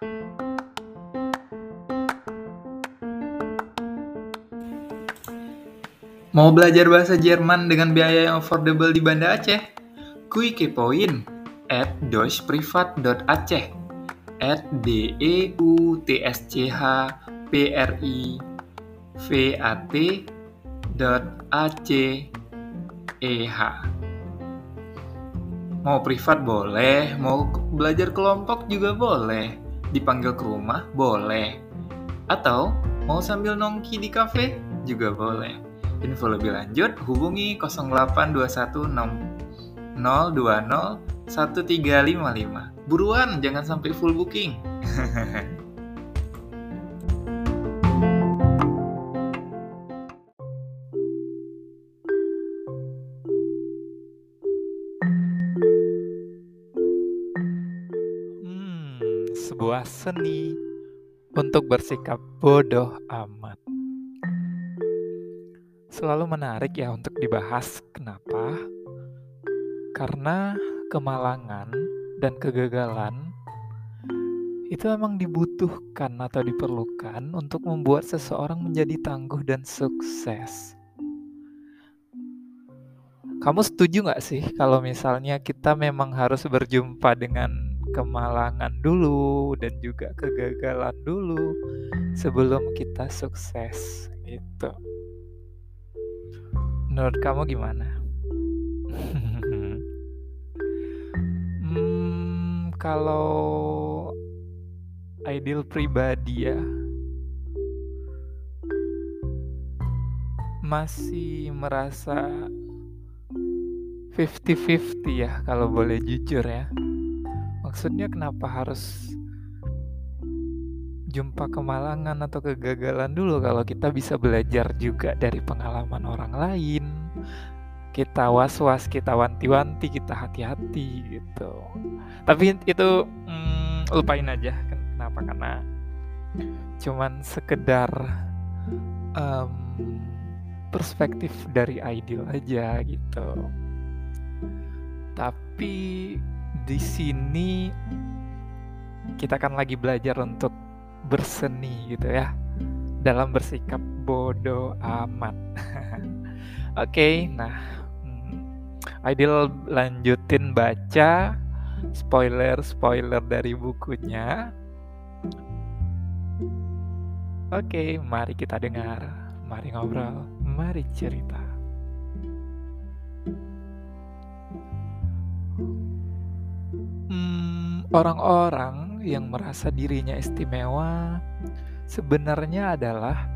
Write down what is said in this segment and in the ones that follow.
Mau belajar bahasa Jerman dengan biaya yang affordable di Banda Aceh? Kui kepoin at deutschprivat.aceh at d e u t s c h p r i v a t dot a c e h Mau privat boleh, mau belajar kelompok juga boleh, dipanggil ke rumah boleh, atau mau sambil nongki di kafe juga boleh. Info lebih lanjut hubungi 08216 020 1355. Buruan, jangan sampai full booking. sebuah seni untuk bersikap bodoh amat. Selalu menarik ya untuk dibahas. Kenapa? Karena kemalangan dan kegagalan itu memang dibutuhkan atau diperlukan untuk membuat seseorang menjadi tangguh dan sukses. Kamu setuju nggak sih kalau misalnya kita memang harus berjumpa dengan kemalangan dulu dan juga kegagalan dulu sebelum kita sukses itu. Menurut kamu gimana? hmm, kalau ideal pribadi ya masih merasa 50-50 ya kalau boleh jujur ya. Maksudnya kenapa harus jumpa kemalangan atau kegagalan dulu kalau kita bisa belajar juga dari pengalaman orang lain. Kita was-was, kita wanti-wanti, kita hati-hati gitu. Tapi itu hmm, lupain aja. Kenapa? Karena cuman sekedar um, perspektif dari ideal aja gitu. Tapi di sini kita kan lagi belajar untuk berseni gitu ya dalam bersikap bodoh amat. Oke, okay, nah Ideal lanjutin baca spoiler-spoiler dari bukunya. Oke, okay, mari kita dengar, mari ngobrol, mari cerita. Orang-orang yang merasa dirinya istimewa sebenarnya adalah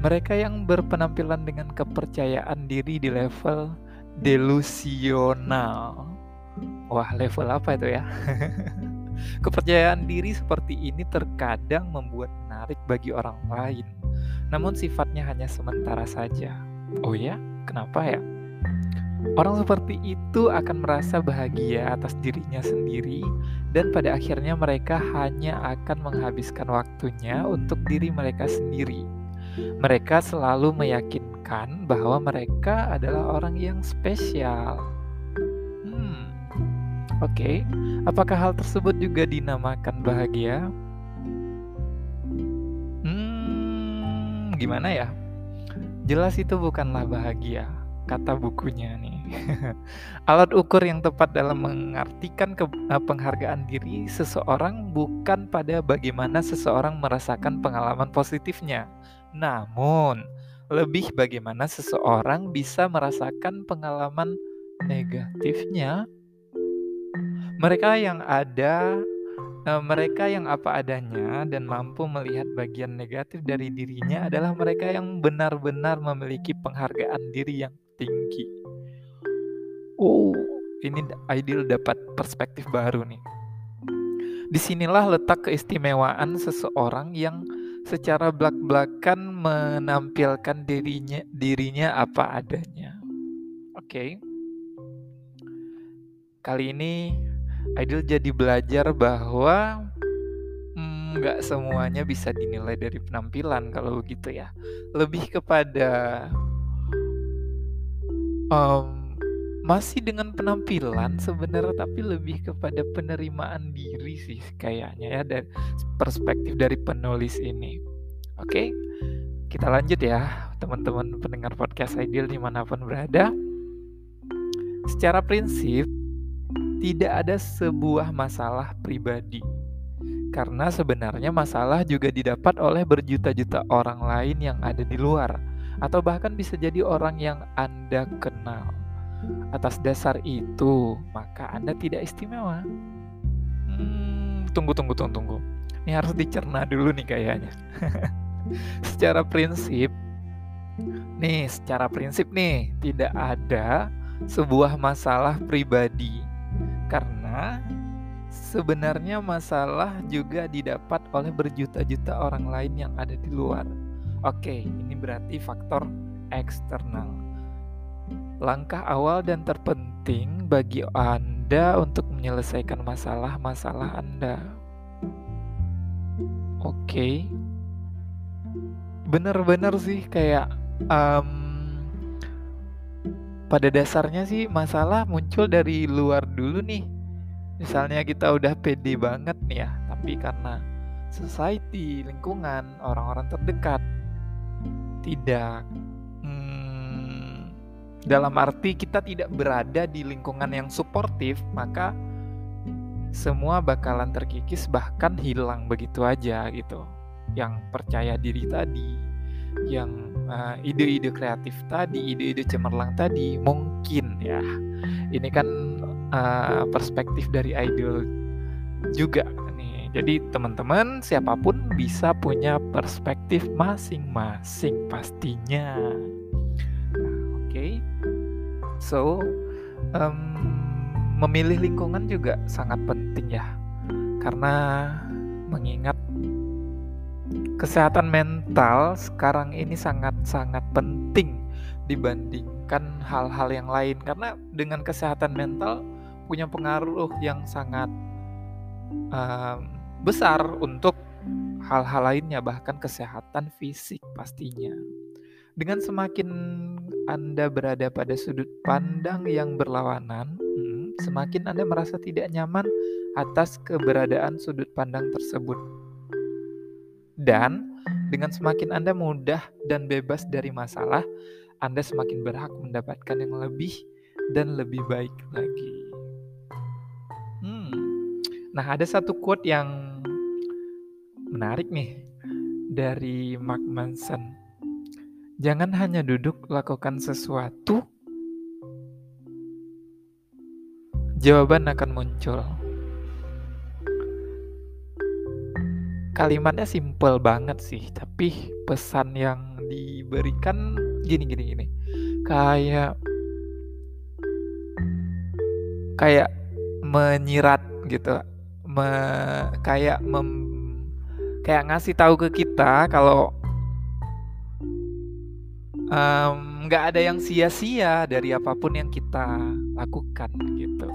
mereka yang berpenampilan dengan kepercayaan diri di level delusional. Wah, level apa itu ya? Kepercayaan diri seperti ini terkadang membuat menarik bagi orang lain, namun sifatnya hanya sementara saja. Oh ya, kenapa ya? Orang seperti itu akan merasa bahagia atas dirinya sendiri, dan pada akhirnya mereka hanya akan menghabiskan waktunya untuk diri mereka sendiri. Mereka selalu meyakinkan bahwa mereka adalah orang yang spesial. Hmm, oke, okay. apakah hal tersebut juga dinamakan bahagia? Hmm, gimana ya? Jelas itu bukanlah bahagia kata bukunya nih. Alat ukur yang tepat dalam mengartikan ke, uh, penghargaan diri seseorang bukan pada bagaimana seseorang merasakan pengalaman positifnya, namun lebih bagaimana seseorang bisa merasakan pengalaman negatifnya. Mereka yang ada uh, mereka yang apa adanya dan mampu melihat bagian negatif dari dirinya adalah mereka yang benar-benar memiliki penghargaan diri yang tinggi. Oh, ini ideal dapat perspektif baru nih. Di sinilah letak keistimewaan seseorang yang secara belak-belakan menampilkan dirinya dirinya apa adanya. Oke. Okay. Kali ini Ideal jadi belajar bahwa hmm, nggak hmm, semuanya bisa dinilai dari penampilan kalau begitu ya. Lebih kepada um, masih dengan penampilan sebenarnya tapi lebih kepada penerimaan diri sih kayaknya ya dari perspektif dari penulis ini. Oke kita lanjut ya teman-teman pendengar podcast ideal di mana pun berada. Secara prinsip tidak ada sebuah masalah pribadi. Karena sebenarnya masalah juga didapat oleh berjuta-juta orang lain yang ada di luar atau bahkan bisa jadi orang yang Anda kenal Atas dasar itu, maka Anda tidak istimewa. Hmm, tunggu, tunggu, tunggu, tunggu. Ini harus dicerna dulu nih kayaknya. secara prinsip, nih, secara prinsip nih, tidak ada sebuah masalah pribadi. Karena sebenarnya masalah juga didapat oleh berjuta-juta orang lain yang ada di luar. Oke, ini berarti faktor eksternal langkah awal dan terpenting bagi Anda untuk menyelesaikan masalah-masalah Anda. Oke, okay. bener-bener sih kayak um, pada dasarnya sih masalah muncul dari luar dulu nih. Misalnya kita udah pede banget nih ya, tapi karena society, lingkungan, orang-orang terdekat tidak dalam arti kita tidak berada di lingkungan yang suportif, maka semua bakalan terkikis bahkan hilang begitu aja gitu. Yang percaya diri tadi, yang uh, ide-ide kreatif tadi, ide-ide cemerlang tadi mungkin ya. Ini kan uh, perspektif dari idol juga nih. Jadi teman-teman siapa pun bisa punya perspektif masing-masing pastinya. So, um, memilih lingkungan juga sangat penting ya, karena mengingat kesehatan mental sekarang ini sangat-sangat penting dibandingkan hal-hal yang lain karena dengan kesehatan mental punya pengaruh yang sangat um, besar untuk hal-hal lainnya bahkan kesehatan fisik pastinya. Dengan semakin Anda berada pada sudut pandang yang berlawanan, hmm, semakin Anda merasa tidak nyaman atas keberadaan sudut pandang tersebut. Dan dengan semakin Anda mudah dan bebas dari masalah, Anda semakin berhak mendapatkan yang lebih dan lebih baik lagi. Hmm. Nah, ada satu quote yang menarik nih dari Mark Manson. Jangan hanya duduk lakukan sesuatu, jawaban akan muncul. Kalimatnya simple banget sih, tapi pesan yang diberikan gini gini gini. Kayak kayak menyirat gitu. Me, kayak mem, kayak ngasih tahu ke kita kalau nggak um, ada yang sia-sia dari apa pun yang kita lakukan gitu.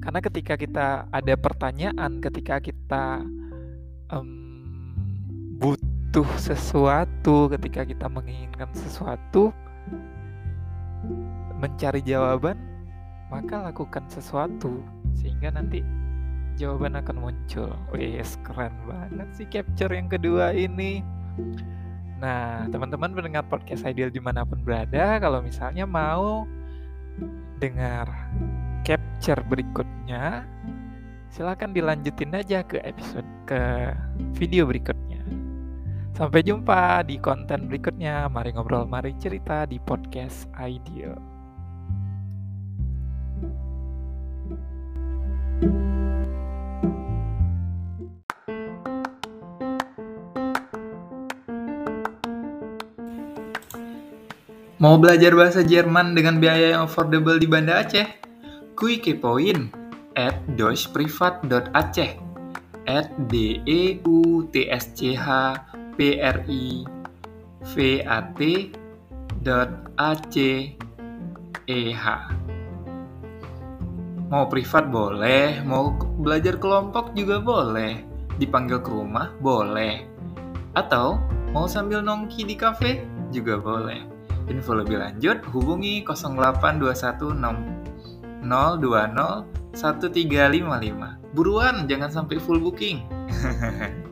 Karena ketika kita ada pertanyaan, ketika kita um, butuh sesuatu, ketika kita menginginkan sesuatu, mencari jawaban, maka lakukan sesuatu sehingga nanti jawaban akan muncul. Wes keren banget sih capture yang kedua ini. Nah, teman-teman mendengar podcast Ideal di mana pun berada, kalau misalnya mau dengar capture berikutnya, silahkan dilanjutin aja ke episode ke video berikutnya. Sampai jumpa di konten berikutnya. Mari ngobrol, mari cerita di podcast Ideal. Mau belajar bahasa Jerman dengan biaya yang affordable di Banda Aceh? Kui kepoin at deutschprivat.aceh at d e u t s c h p r i v a t dot a c e h Mau privat boleh, mau belajar kelompok juga boleh, dipanggil ke rumah boleh, atau mau sambil nongki di kafe juga boleh. Info lebih lanjut hubungi 0821 020 1355. Buruan, jangan sampai full booking.